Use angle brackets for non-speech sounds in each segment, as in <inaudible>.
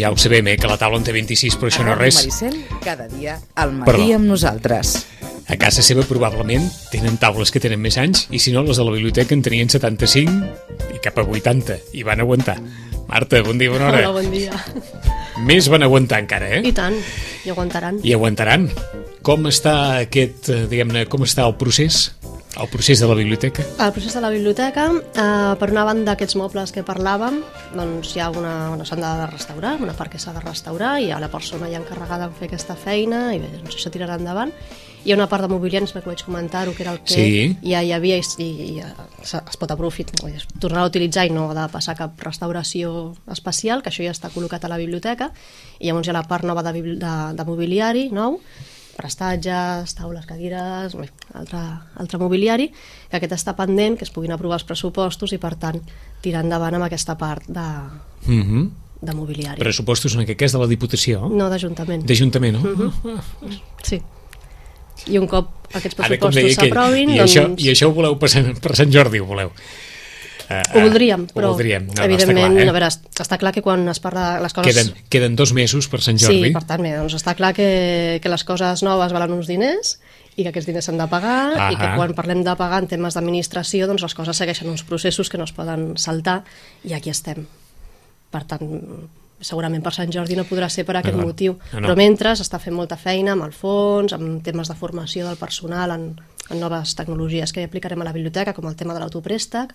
ja ho sabem, eh, que la taula en té 26, però això no és res. Maricel, cada dia al matí Perdó. amb nosaltres. A casa seva probablement tenen taules que tenen més anys i si no, les de la biblioteca en tenien 75 i cap a 80 i van aguantar. Marta, bon dia, bona hora. Hola, bon dia. Més van aguantar encara, eh? I tant, i aguantaran. I aguantaran. Com està aquest, eh, diguem-ne, com està el procés? El procés de la biblioteca? El procés de la biblioteca, eh, per una banda, aquests mobles que parlàvem, doncs hi ha una, una s'han de restaurar, una part que s'ha de restaurar, i hi ha la persona ja encarregada en fer aquesta feina, i bé, doncs això tirarà endavant. Hi ha una part de mobiliari, que vaig comentar-ho, que era el que Sí. ja hi havia i, i, i es es pot aprofitar, dir, tornar a utilitzar i no ha de passar cap restauració especial, que això ja està col·locat a la biblioteca, i llavors hi ha la part nova de, de, de mobiliari nou, prestatges, taules, cadires, bé, altre, altre mobiliari, que aquest està pendent, que es puguin aprovar els pressupostos i, per tant, tirar endavant amb aquesta part de, Mm -hmm. de mobiliari. Pressupostos en aquest cas de la Diputació? No, d'Ajuntament. D'Ajuntament, no? Mhm. Sí. I un cop aquests pressupostos s'aprovin, i, doncs... això, i això ho voleu per Sant, per Sant Jordi, ho voleu? Uh, Ho voldríem, però ho voldríem. No, evidentment, no, està clar, a eh? veure, està clar que quan es parla de les coses... Queden, queden dos mesos per Sant Jordi. Sí, per tant, bé, doncs està clar que, que les coses noves valen uns diners i que aquests diners s'han de pagar Ahà. i que quan parlem de pagar en temes d'administració doncs les coses segueixen uns processos que no es poden saltar i aquí estem. Per tant, segurament per Sant Jordi no podrà ser per aquest No, no. motiu, No, no. però mentre s'està fent molta feina amb el fons, amb temes de formació del personal, en, en noves tecnologies que aplicarem a la biblioteca, com el tema de l'autoprèstec,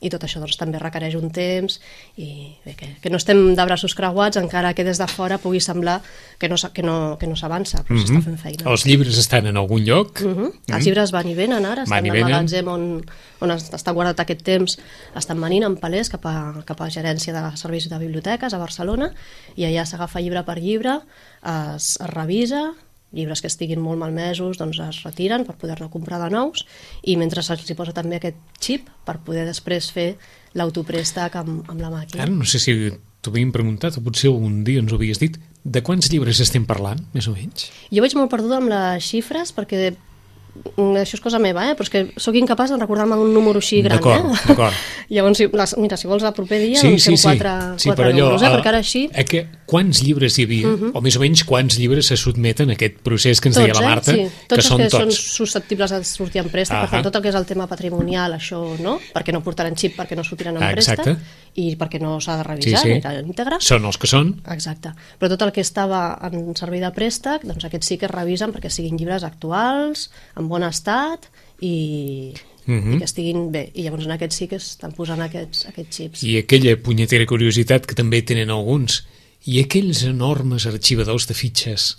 i tot això doncs, també requereix un temps i bé, que, que no estem de braços creuats encara que des de fora pugui semblar que no, que no, que no s'avança, però s'està fent feina. Mhm. Els llibres estan en algun lloc? Uh -huh. Els llibres van i venen ara, estan al magatzem on, on es- està guardat aquest temps, estan venint en palers cap a, cap a gerència de serveis de biblioteques a Barcelona i allà s'agafa llibre per llibre, es, es revisa, llibres que estiguin molt malmesos doncs es retiren per poder-ne comprar de nous i mentre se'ls posa també aquest xip per poder després fer l'autoprèstec amb, amb la màquina. Ara no sé si t'ho havíem preguntat o potser algun dia ens ho havies dit. De quants llibres estem parlant, més o menys? Jo vaig molt perduda amb les xifres perquè mm, això és cosa meva, eh? però és que sóc incapaç de recordar-me d'un número així gran. D'acord, eh? d'acord. <laughs> Llavors, si, les, mira, si vols el proper dia, sí, doncs sí, fem sí. quatre, sí, quatre però allò, números, eh? a- perquè ara així... A que, quants llibres hi havia, o més o menys quants llibres se sotmeten a aquest procés que ens deia la Marta, eh? sí. tots que són que tots. són susceptibles de sortir en préstec, per Ahà. tant, tot el que és el tema patrimonial, això no, perquè no portaran xip, perquè no sortiran en préstec, i perquè no s'ha de Sí, revisar, sí. ni íntegre. Són els que són. Exacte. Però tot el que estava en servei de préstec, doncs aquests sí que es revisen perquè siguin llibres actuals, en bon estat i, Mhm. i que estiguin bé. I llavors en aquests sí que estan posant aquests, aquests xips. I aquella punyetera curiositat que també tenen alguns. I aquells enormes arxivadors de fitxes.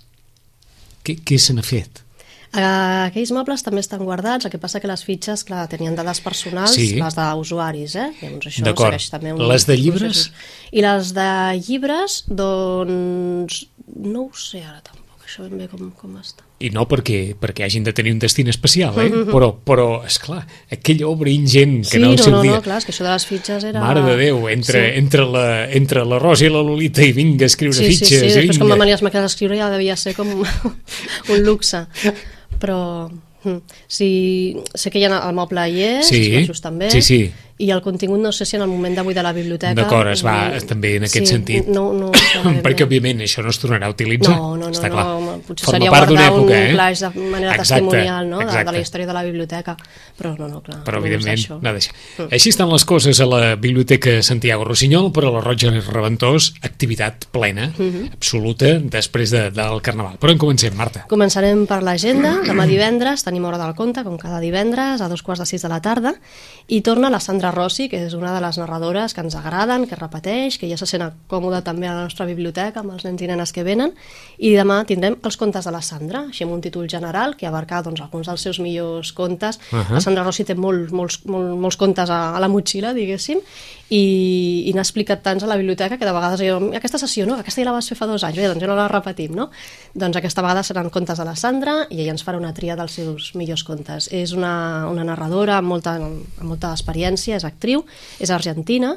Què, què se n'ha fet? Eh, aquells mobles també estan guardats, el que passa que les fitxes, clar, tenien dades personals, Sí. les d'usuaris, eh? Llavors això segueix també un Les de llibres? processos. I les de llibres, doncs... No ho sé ara tampoc, això ben bé com, com està. I no perquè, perquè hagin de tenir un destí especial, eh? <laughs> Però, però esclar, aquella obra ingent que sí, en el no, seu no, dia... no, clar, és que això de les fitxes era... Mare de Déu, entre, Sí. entre, la, entre la Rosa i la Lolita i vinga a escriure Sí, sí, fitxes. sí, quan vinga. van venir els màquines d'escriure ja devia ser com <laughs> un luxe. Però mm, sí, sé que hi ha el moble hi és, Sí, els també, sí, sí. I el contingut no sé si en el moment d'avui de la biblioteca... D'acord, es va mm, també en aquest sí, sentit. No, no, <coughs> perquè, bé. òbviament, això no es tornarà a utilitzar. No, no, no, Està no, clar. home, potser Forma seria part guardar època, un eh? flaix de manera Exacte, testimonial no? de, de la història de la biblioteca, però no, no, clar. Però, no evidentment, no deixa. Així estan les coses a la Biblioteca Santiago Rossinyol, però a la Roja i Reventós, activitat plena, Mhm. absoluta, després de, del Carnaval. Però en comencem, Marta. Començarem per l'agenda. Demà divendres tenim Hora del Conte, com cada divendres, a dos quarts de sis de la tarda, i torna la Sandra Rossi, que és una de les narradores que ens agraden, que repeteix, que ja se sent còmoda també a la nostra biblioteca amb els nens i nenes que venen, i demà tindrem els contes de la Sandra, així amb un títol general que abarca doncs, alguns dels seus millors contes. Ahà. La Sandra Rossi té molts, molts, molts, molts contes a, a la motxilla, diguéssim, i, i n'ha explicat tants a la biblioteca que de vegades jo, aquesta sessió, no? aquesta ja la vas fer fa dos anys, bé, doncs ja no la repetim, no? Doncs aquesta vegada seran contes de la Sandra i ella ens farà una tria dels seus millors contes. És una, una narradora amb molta, amb molta experiència, és actriu, és argentina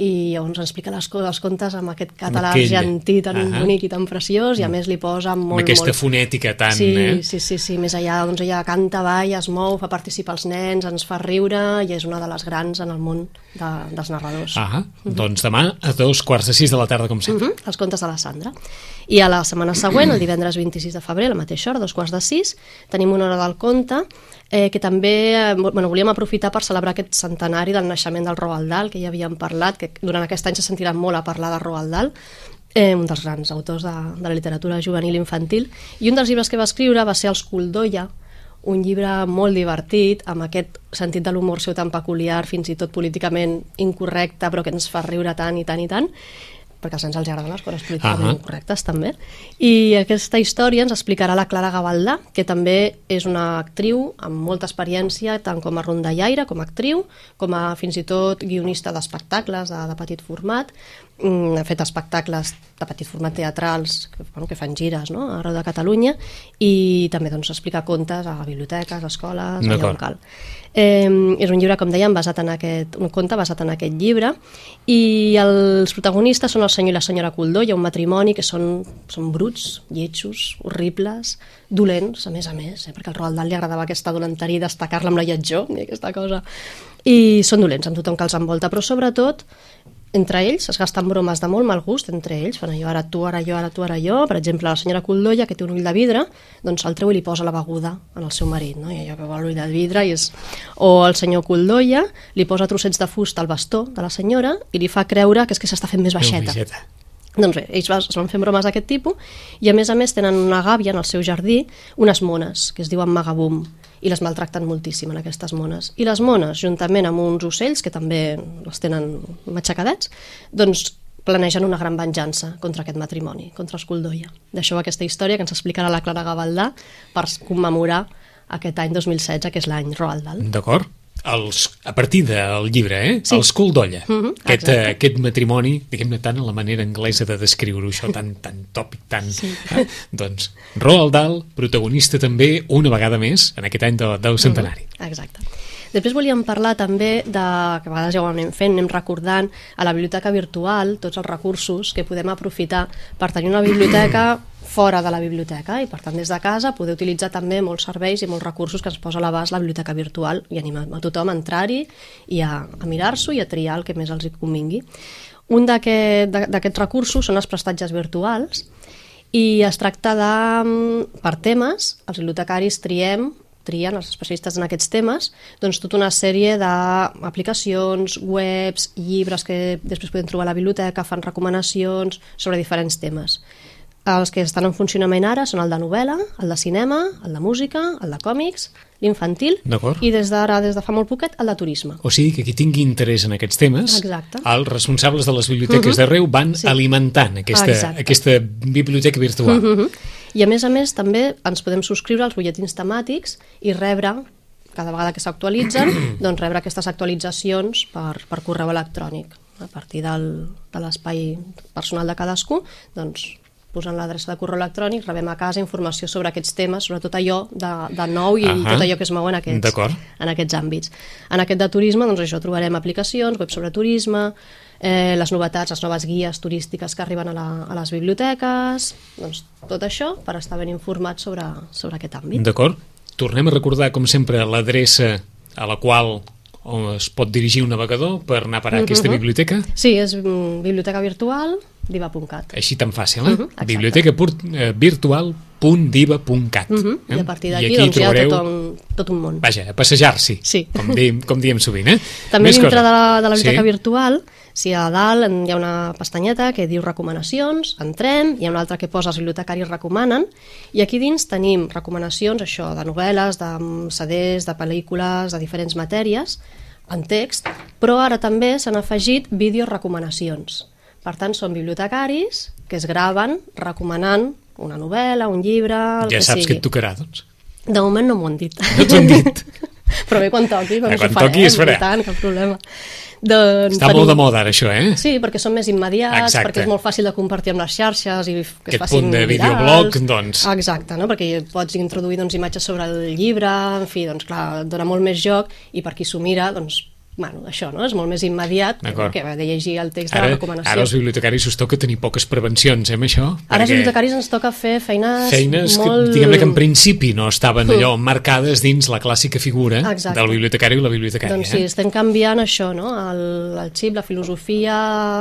i llavors ens explica les, co- els contes amb aquest català aquell- argentí tan Ahà. bonic i tan preciós i a més li posa Amb molt, aquesta molt... fonètica tan... sí, eh? sí, sí, sí, més allà doncs ella canta, balla, es mou, fa participar els nens, ens fa riure i és una de les grans en el món de, dels narradors. Ah, doncs demà a dos quarts de sis de la tarda, com sempre. Mhm, els contes de la Sandra. I a la setmana següent, el divendres 26 de febrer, a la mateixa hora, dos quarts de sis, tenim una hora del conte eh, que també eh, bueno, volíem aprofitar per celebrar aquest centenari del naixement del Roald Dahl, que ja havíem parlat, que durant aquest any se sentirà molt a parlar de Roald Dahl, eh, un dels grans autors de, de la literatura juvenil infantil, i un dels llibres que va escriure va ser Els Coldoia, un llibre molt divertit, amb aquest sentit de l'humor seu tan peculiar, fins i tot políticament incorrecte, però que ens fa riure tant i tant i tant, perquè als nens els agraden les coses políticament Ahà. incorrectes també. I aquesta història ens explicarà la Clara Gavaldà, que també és una actriu amb molta experiència, tant com a rondallaire, com a actriu, com a fins i tot guionista d'espectacles de, de petit format. Mm, ha fet espectacles de petit format teatrals que, bueno, que fan gires no? arreu de Catalunya i també doncs, explica contes a biblioteques, a escoles, allà on cal. Eh, és un llibre, com dèiem, basat en aquest, un conte basat en aquest llibre i els protagonistes són el senyor i la senyora Coldó, hi ha un matrimoni que són, són bruts, lletjos, horribles, dolents, a més a més, eh, perquè al Roald Dahl li agradava aquesta dolenteria destacar-la amb la lletjor i aquesta cosa. I són dolents amb tothom que els envolta, però sobretot entre ells es gasten bromes de molt mal gust entre ells, fan allò ara tu, ara jo, ara tu, ara jo per exemple la senyora Coldoia que té un ull de vidre doncs el treu i li posa la beguda en el seu marit no? i allò que vol l'ull de vidre i és... o el senyor Coldoia li posa trossets de fusta al bastó de la senyora i li fa creure que és que s'està fent més Baixeta. Doncs bé, ells es van fent bromes d'aquest tipus i a més a més tenen una gàbia en el seu jardí, unes mones, que es diuen magabum, i les maltracten moltíssim en aquestes mones. I les mones, juntament amb uns ocells, que també les tenen matxacadets, doncs planegen una gran venjança contra aquest matrimoni, contra els Coldoia. Va aquesta història que ens explicarà la Clara Gavaldà per commemorar aquest any 2016, que és l'any Roald Dahl. D'acord? Els, a partir del llibre, eh? Sí. Els Coldolla. Mhm, aquest, exacte. eh, aquest matrimoni, diguem-ne tant a la manera anglesa de descriure-ho, això tan, tan tòpic, tan... Sí. Eh? Doncs Roald Dahl, protagonista també, una vegada més, en aquest any de, del centenari. Exacte. Després volíem parlar també de, que a vegades ja ho anem fent, anem recordant a la biblioteca virtual tots els recursos que podem aprofitar per tenir una biblioteca fora de la biblioteca i per tant des de casa poder utilitzar també molts serveis i molts recursos que ens posa a l'abast la biblioteca virtual i animem a tothom a entrar-hi i a, a mirar-s'ho i a triar el que més els convingui. Un d'aquest- d'aquests recursos són els prestatges virtuals i es tracta de, mm, per temes, els bibliotecaris triem trien els especialistes en aquests temes doncs tota una sèrie d'aplicacions, webs, llibres que després podem trobar a la biblioteca, fan recomanacions sobre diferents temes. Els que estan en funcionament ara són el de novel·la, el de cinema, el de música, el de còmics, l'infantil i des d'ara, des de fa molt poquet, el de turisme. O sigui que qui tingui interès en aquests temes, Exacte. els responsables de les biblioteques d'arreu van Sí. alimentant aquesta, Exacte. aquesta biblioteca virtual. Mhm. I a més a més també ens podem subscriure als butlletins temàtics i rebre cada vegada que s'actualitzen, <clears throat> doncs rebre aquestes actualitzacions per, per correu electrònic. A partir del, de l'espai personal de cadascú, doncs posant l'adreça de correu electrònic, rebem a casa informació sobre aquests temes, sobre tot allò de, de nou i Ahà. tot allò que es mou en aquests, en aquests àmbits. En aquest de turisme, doncs això, trobarem aplicacions, web sobre turisme, eh, les novetats, les noves guies turístiques que arriben a, la, a les biblioteques, doncs tot això per estar ben informats sobre, sobre aquest àmbit. D'acord? Tornem a recordar, com sempre, l'adreça a la qual on es pot dirigir un navegador per anar a parar a aquesta Mhm. biblioteca? Sí, és mm, biblioteca virtual diva.cat. Així tan fàcil, eh? Mhm, exacte. biblioteca eh, virtual.diva.cat. Uh -huh. eh? I a partir I d'aquí aquí doncs, hi ha trobareu, tot un, tot un món. vaja, a passejar-s'hi, Sí. com, diem, com diem sovint, eh? També Més dintre cosa. de la, de la biblioteca sí? virtual, si a dalt hi ha una pestanyeta que diu recomanacions, entrem, hi ha una altra que posa els bibliotecaris recomanen, i aquí dins tenim recomanacions, això, de novel·les, de mm, CDs, de pel·lícules, de diferents matèries, en text, però ara també s'han afegit vídeos recomanacions. Per tant, són bibliotecaris que es graven recomanant una novel·la, un llibre, el Ja que saps sigui. que et tocarà, doncs. De moment no m'ho han dit. No t'ho han dit? <laughs> Però bé, quan toqui, doncs quan ho farem, toqui es farà. tant, cap problema. Doncs Està molt de moda, ara, això, eh? Sí, perquè són més immediats, Exacte. perquè és molt fàcil de compartir amb les xarxes i que es Aquest facin punt de virals. videoblog, doncs. Exacte, no? perquè pots introduir doncs, imatges sobre el llibre, en fi, doncs clar, et dona molt més joc i per qui s'ho mira, doncs bueno, això, no? És molt més immediat D'acord. que de llegir el text de Ara, la recomanació. ara als bibliotecaris us toca tenir poques prevencions, eh, amb això? Ara als perquè bibliotecaris ens toca fer feines, Feines molt... que, diguem-ne que en principi no estaven allò marcades dins la clàssica figura Exacte. del bibliotecari o la bibliotecària. Doncs sí, eh? estem canviant això, no? el, el xip, la filosofia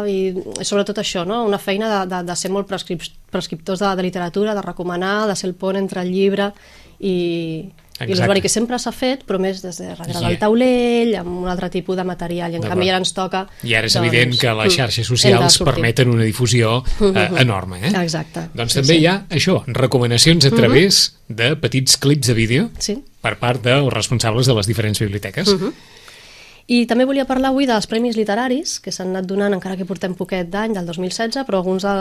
i, sobretot això, no? una feina de, de, de ser molt prescrip prescriptors de, de literatura, de recomanar, de ser el pont entre el llibre i Exacte. l'usuari, que sempre s'ha fet, però més des de darrere I- del taulell, amb un altre tipus de material, i en canvi ara ens toca... I ara és doncs, evident que les xarxes socials permeten una difusió eh, enorme. Eh? Exacte. Doncs Sí, també sí. hi ha això, recomanacions a través de petits clips de vídeo Sí. per part dels responsables de les diferents biblioteques. I també volia parlar avui dels premis literaris que s'han anat donant, encara que portem poquet d'any, del 2016, però alguns de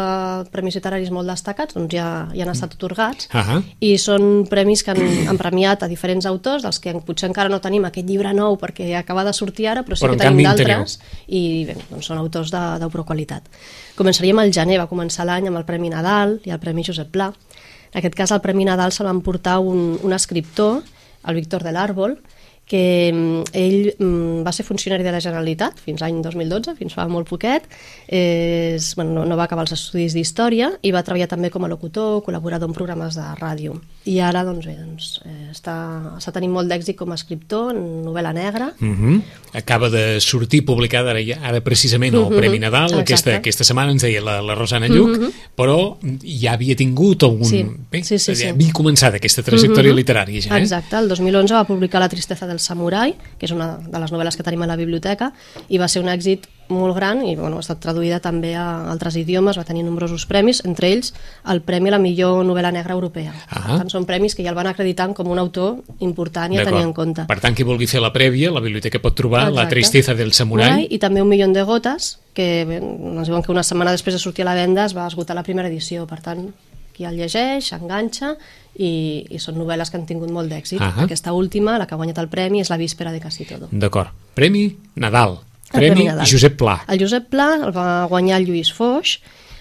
premis literaris molt destacats doncs ja, ja han estat otorgats. Ahà. I són premis que han, han premiat a diferents autors, dels que potser encara no tenim aquest llibre nou perquè acaba de sortir ara, però sí Però que tenim d'altres i bé, doncs són autors de, de qualitat. Començaríem al gener, va començar l'any amb el Premi Nadal i el Premi Josep Pla. En aquest cas, el Premi Nadal se l'han portar un, un escriptor, el Víctor de l'Àrbol, que mm, ell mm, va ser funcionari de la Generalitat fins l'any 2012, fins fa molt poquet, és, bueno, no, no va acabar els estudis d'Història i va treballar també com a locutor, col·laborador en programes de ràdio. I ara doncs, bé, doncs, eh, està, està tenint molt d'èxit com a escriptor en novel·la negra, Uh -huh. Acaba de sortir publicada ara, ja- ara precisament el Premi Nadal, Exacte. aquesta, aquesta setmana ens deia la, la Rosana Lluc, però ja havia tingut algun... Sí. Bé, Sí, sí, sí. havia començat aquesta trajectòria literària ja, eh? Exacte, el 2011 va publicar La tristesa del samurai, que és una de les novel·les que tenim a la biblioteca, i va ser un èxit molt gran i bueno, ha estat traduïda també a altres idiomes, va tenir nombrosos premis, entre ells el Premi a la millor novel·la negra europea. Ah. Per tant, són premis que ja el van acreditant com un autor important i a tenir en compte. Per tant, qui vulgui fer la prèvia, la biblioteca pot trobar La Exacte. tristeza del samurai. I també un milió de gotes, que bé, ens diuen que una setmana després de sortir a la venda es va esgotar la primera edició. Per tant, qui el llegeix, s'enganxa i, i són novel·les que han tingut molt d'èxit. Ahà. Aquesta última, la que ha guanyat el premi, és La víspera de Casi Todo. D'acord. Premi Nadal. Premi. Josep Pla. El Josep Pla el va guanyar el Lluís Foix,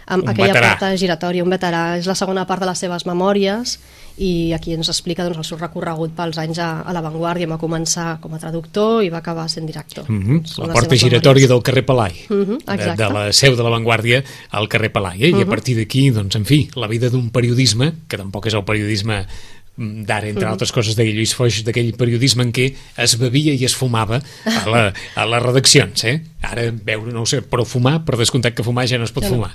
amb Un aquella veterà. part giratòria, un veterà. És la segona part de les seves memòries i aquí ens explica doncs, el seu recorregut pels anys a, a l'avantguàrdia. Va començar com a traductor i va acabar sent director. Mm -hmm. La porta giratòria memòries. del carrer Palai. Mhm, de, exacte. de la seu de l'avantguàrdia al carrer Palai. Eh? I a partir d'aquí, doncs, en fi, la vida d'un periodisme, que tampoc és el periodisme mm, d'ara, entre altres coses, deia Lluís Foix, d'aquell periodisme en què es bevia i es fumava a, la, a les redaccions, eh? Ara, veure, no ho sé, però fumar, per descomptat que fumar ja no es pot no. fumar.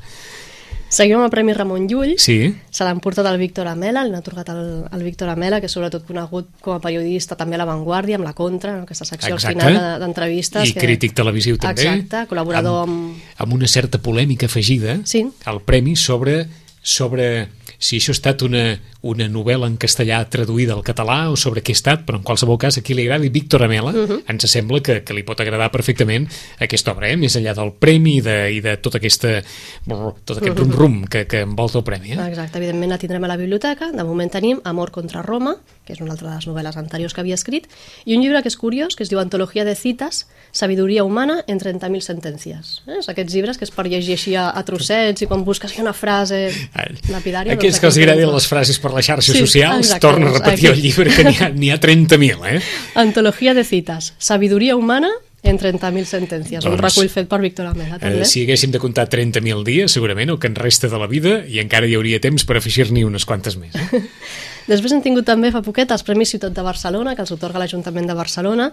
Seguim amb el Premi Ramon Llull. Sí, Se l'han portat el Víctor Amela, l'han atorgat el, el Víctor Amela, que és sobretot conegut com a periodista també a l'avantguàrdia, amb la Contra, no? aquesta secció Exacte. al final de- d'entrevistes. I crític televisiu també. Exacte, col·laborador amb... amb, amb una certa polèmica afegida Sí. al premi sobre, sobre si això ha estat una, una novel·la en castellà traduïda al català o sobre què ha estat, però en qualsevol cas aquí li agrada i Víctor Amela uh -huh. ens sembla que, que li pot agradar perfectament aquesta obra, eh? més enllà del premi i de, i de tota aquesta, tot aquest rum-rum que, que envolta el premi. Eh? Exacte, evidentment la tindrem a la biblioteca. De moment tenim Amor contra Roma, que és una altra de les novel·les anteriors que havia escrit, i un llibre que és curiós, que es diu Antologia de cites, Sabiduria humana en 30.000 sentències. Eh? És aquests llibres que és per llegir així a, a trossets i quan busques una frase lapidària... Aquells doncs que els agradin les frases per les xarxes Sí, socials, exacte, torna a repetir el aquí. llibre, que n'hi ha, ha 30.000, eh? Antologia de cites, Sabiduria humana en 30.000 sentències. un Doncs, recull fet per Víctor Amela, també. Eh, si haguéssim de comptar 30.000 dies, segurament, el que en resta de la vida, i encara hi hauria temps per afegir-n'hi unes quantes més. <laughs> Després hem tingut també fa poquet els Premis Ciutat de Barcelona, que els otorga l'Ajuntament de Barcelona,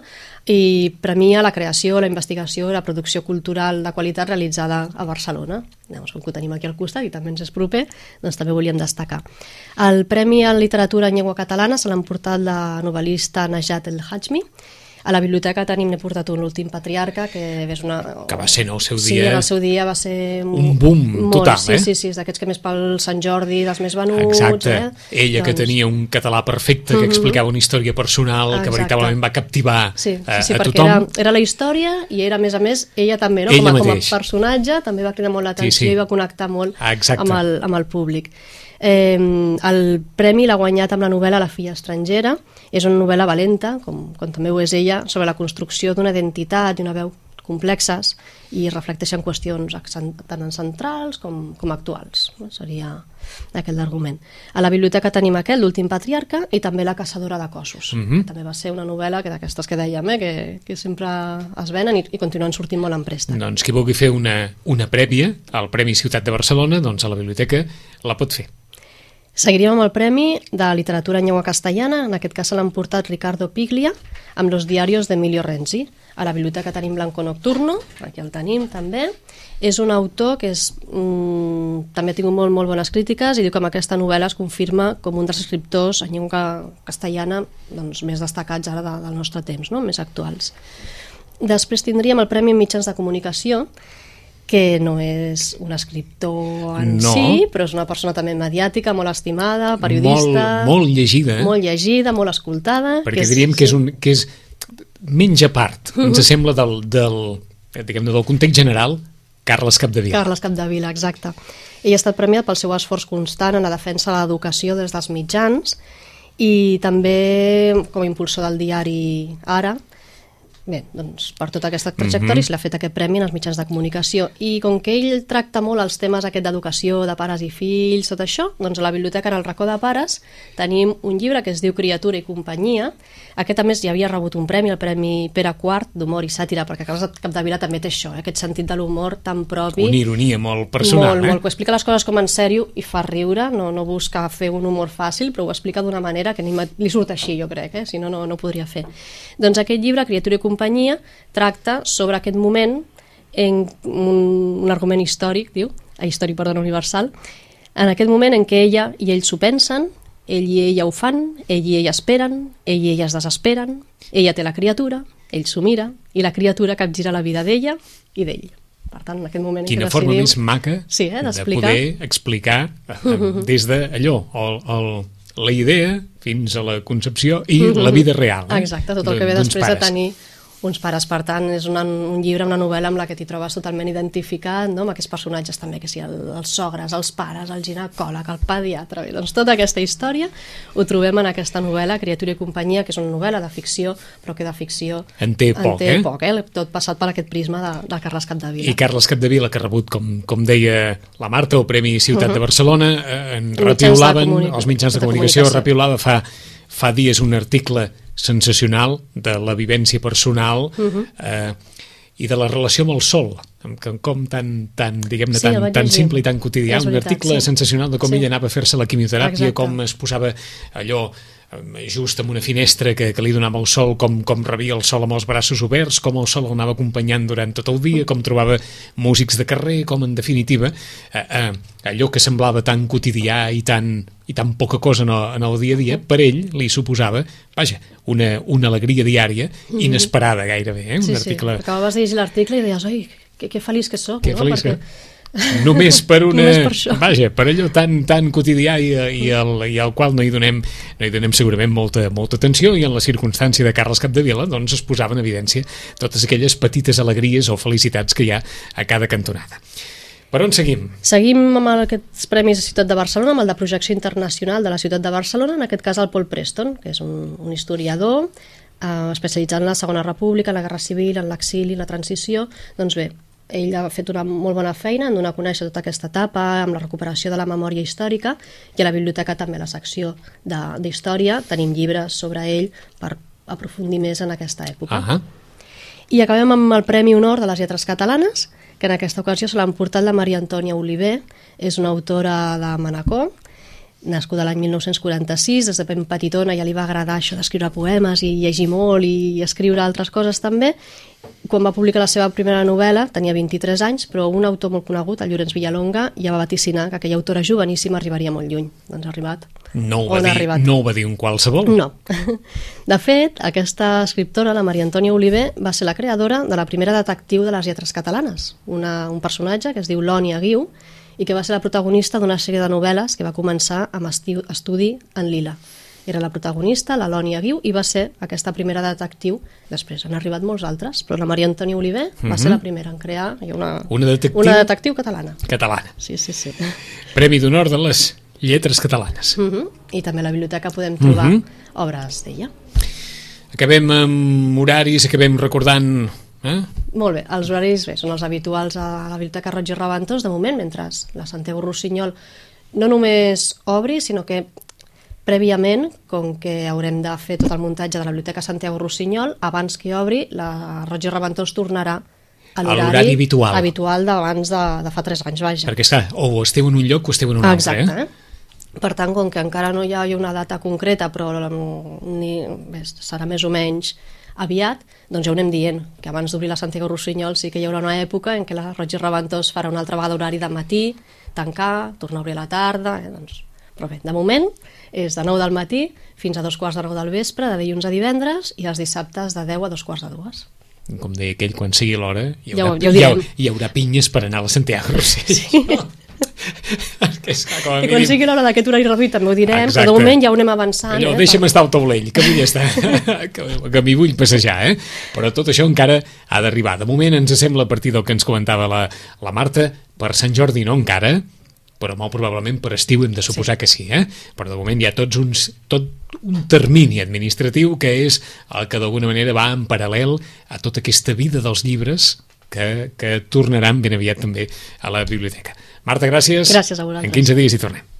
i premia la creació, la investigació i la producció cultural de qualitat realitzada a Barcelona. Llavors, com que ho tenim aquí al costat i també ens és proper, doncs també volíem destacar. El Premi a Literatura en Llengua Catalana se l'ha emportat la novel·lista Najat El Hajmi, a la biblioteca tenim, n'he portat un, l'últim patriarca, que és una... Que va ser, no, el seu Sí, dia... en el seu dia va ser... un boom molt, total, sí, eh? Sí, sí, és d'aquests que més pel Sant Jordi, dels més venuts... Exacte. Eh? Ella que Doncs- tenia un català perfecte, que explicava una història personal, que Exacte. veritablement va captivar Sí, sí, eh, sí a perquè tothom. era, era la història i era, a més a més, ella també, no? Ella com, a, com a mateix. personatge, també va cridar molt l'atenció Sí, sí. i va connectar molt Exacte. amb el, amb el públic. Eh, el premi l'ha guanyat amb la novel·la La filla estrangera. És una novel·la valenta, com, com també ho és ella, sobre la construcció d'una identitat i una veu complexes i reflecteixen qüestions tant en centrals com, com actuals. Seria aquest l'argument. A la biblioteca tenim aquest, l'últim patriarca, i també La caçadora de cossos. Mhm. que també va ser una novel·la que d'aquestes que dèiem, eh, que, que sempre es venen i, i continuen sortint molt en préstec. Doncs qui vulgui fer una, una prèvia al Premi Ciutat de Barcelona, doncs a la biblioteca la pot fer. Seguiríem amb el Premi de Literatura en Llengua Castellana, en aquest cas se l'han portat Ricardo Piglia, amb Los diarios d'Emilio Renzi. A la biblioteca tenim Blanco Nocturno, aquí el tenim també. És un autor que és, mm, també ha tingut molt, molt bones crítiques i diu que amb aquesta novel·la es confirma com un dels escriptors en llengua castellana doncs, més destacats ara de, del nostre temps, no? més actuals. Després tindríem el Premi en Mitjans de Comunicació, que no és un escriptor en No. si, però és una persona també mediàtica, molt estimada, periodista... Molt, molt llegida, eh? Molt llegida, molt escoltada. perquè diríem que és, un, que és menys a part, ens sembla, del, del, diguem del context general, Carles Capdevila. Carles Capdevila, exacte. Ell ha estat premiat pel seu esforç constant en la defensa de l'educació des dels mitjans i també com a impulsor del diari Ara, Bé, doncs per tota aquesta trajectòria mm -hmm. l'ha fet aquest premi en els mitjans de comunicació i com que ell tracta molt els temes aquest d'educació, de pares i fills, tot això, doncs a la biblioteca en el racó de pares tenim un llibre que es diu Criatura i companyia. Aquest a més ja havia rebut un premi, el Premi Pere Quart d'humor i sàtira, perquè Carles Capdevila també té això, eh? aquest sentit de l'humor tan propi. Una ironia molt personal, molt, eh? molt, que explica les coses com en sèrio i fa riure, no, no busca fer un humor fàcil, però ho explica d'una manera que ni li surt així, jo crec, eh? si no, no, no podria fer. Doncs aquest llibre, Criatura i companyia, tracta sobre aquest moment en un, un argument històric, diu, eh, històric, perdona, universal, en aquest moment en què ella i ell s'ho pensen, ell i ella ho fan, ell i ella esperen, ell i ella es desesperen, ella té la criatura, ell s'ho mira, i la criatura capgira la vida d'ella i d'ell. Per tant, en aquest moment en Quina què forma més maca Sí, eh, de poder explicar eh, <laughs> des d'allò, el, el, la idea fins a la concepció i la vida real. Eh? Exacte, tot el que ve després de pares. tenir uns pares. Per tant, és una, un llibre, una novel·la amb la que t'hi trobes totalment identificat, no? amb aquests personatges també, que sí, el, els sogres, els pares, el ginecòleg, el pediatre... Bé, doncs tota aquesta història ho trobem en aquesta novel·la, Criatura i companyia, que és una novel·la de ficció, però que de ficció En té poc, en té eh? poc, eh? Tot passat per aquest prisma de, de Carles Capdevila. I Carles Capdevila, que ha rebut, com, com deia la Marta, el Premi Ciutat de Barcelona, eh, en repiulaven, els mitjans de, de comunicació, comunicació. repiulava fa, fa dies un article sensacional de la vivència personal eh, i de la relació amb el sol, amb, com, tan, tan diguem-ne, Sí, tan, tan simple i tan quotidià, És un veritat, article sí. sensacional de com Sí. ella anava a fer-se la quimioteràpia, Exacte. com es posava allò just en una finestra que, que li donava el sol, com, com rebia el sol amb els braços oberts, com el sol l'anava acompanyant durant tot el dia, com trobava músics de carrer, com en definitiva eh, eh, allò que semblava tan quotidià i tan, i tan poca cosa en el, en el dia a dia, per ell li suposava, vaja, una, una alegria diària inesperada gairebé, eh? un Mhm. sí, article sí. Acabaves de llegir l'article i deies, oi, que, que feliç que sóc, que no? feliç Perquè... que... Només per <laughs> una... Només per això. Vaja, per allò tan, tan quotidià i, i, el, i al qual no hi donem, no hi donem segurament molta, molta atenció i en la circumstància de Carles Capdevila doncs es posava en evidència totes aquelles petites alegries o felicitats que hi ha a cada cantonada. Per on seguim? Seguim amb aquests Premis de Ciutat de Barcelona, amb el de projecció internacional de la Ciutat de Barcelona, en aquest cas el Paul Preston, que és un, un historiador eh, especialitzat en la Segona República, en la Guerra Civil, en l'exili, en la transició. Doncs bé, ell ha fet una molt bona feina en donar a conèixer tota aquesta etapa, amb la recuperació de la memòria històrica, i a la biblioteca també a la secció de- d'història. Tenim llibres sobre ell per aprofundir més en aquesta època. Ah, I acabem amb el Premi Honor de les Lletres Catalanes, que en aquesta ocasió se l'han portat la Maria Antònia Oliver, és una autora de Manacor, nascuda l'any 1946, des de ben petitona ja li va agradar això d'escriure poemes i llegir molt i escriure altres coses també. Quan va publicar la seva primera novel·la tenia 23 anys, però un autor molt conegut, el Llorenç Villalonga, ja va vaticinar que aquella autora joveníssima arribaria molt lluny. Doncs ha arribat. no, ho va On dir, arribat? no ho va dir un qualsevol. No. <laughs> De fet, aquesta escriptora, la Maria Antònia Oliver, va ser la creadora de la primera detectiu de les lletres catalanes, una, un personatge que es diu Lònia Guiu i que va ser la protagonista d'una sèrie de novel·les que va començar amb esti- estudi en Lila. Era la protagonista, la Lònia Guiu, i va ser aquesta primera detectiu. Després han arribat molts altres, però la Maria Antònia Oliver va ser la primera en crear una, Una detectiu- una detectiu catalana. Catalana. Sí, sí, sí. Premi d'honor de les lletres catalanes. Uh -huh. I també a la biblioteca podem trobar Mhm. obres d'ella. Acabem amb horaris, acabem recordant Eh? Molt bé, els horaris bé, són els habituals a la Biblioteca Roig i Reventós, de moment, mentre la Santiago Rossinyol no només obri, sinó que prèviament, com que haurem de fer tot el muntatge de la Biblioteca Santiago Rossinyol, abans que obri, la Roig i Reventós tornarà a l'horari habitual. habitual d'abans de, de fa 3 anys, vaja. Perquè, esclar, o esteu en un lloc o esteu en un Ah, altre, Exacte, eh? eh? Per tant, com que encara no hi ha una data concreta, però ni, bé, serà més o menys aviat, doncs ja ho anem dient, que abans d'obrir la Santiago Rossinyol sí que hi haurà una època en què la Roig i Reventós farà una altra vegada horari de matí, tancar, tornar a obrir a la tarda, eh, doncs... però bé, de moment és de 9 del matí fins a dos quarts de 9 del vespre, de dilluns a divendres, i els dissabtes de 10 a dos quarts de dues. Com deia aquell, quan sigui l'hora, hi, Ja ho- ja ho hi, haurà, hi haurà pinyes per anar a la Santiago Rossell. Sí. <laughs> <laughs> que és, a I quan mínim- sigui l'hora d'aquest horari reduït també ho direm, Exacte. però de moment ja ho anem avançant. Allò, eh, deixa'm estar al taulell, que vull estar, <laughs> que, que m'hi vull passejar, eh? Però tot això encara ha d'arribar. De moment ens sembla, a partir del que ens comentava la, la Marta, per Sant Jordi no encara, però molt probablement per estiu hem de suposar sí. que sí, eh? Però de moment hi ha tots uns, tot un termini administratiu que és el que d'alguna manera va en paral·lel a tota aquesta vida dels llibres que, que tornaran ben aviat també a la biblioteca. Marta, gràcies. Gràcies a vosaltres. En 15 dies hi tornem.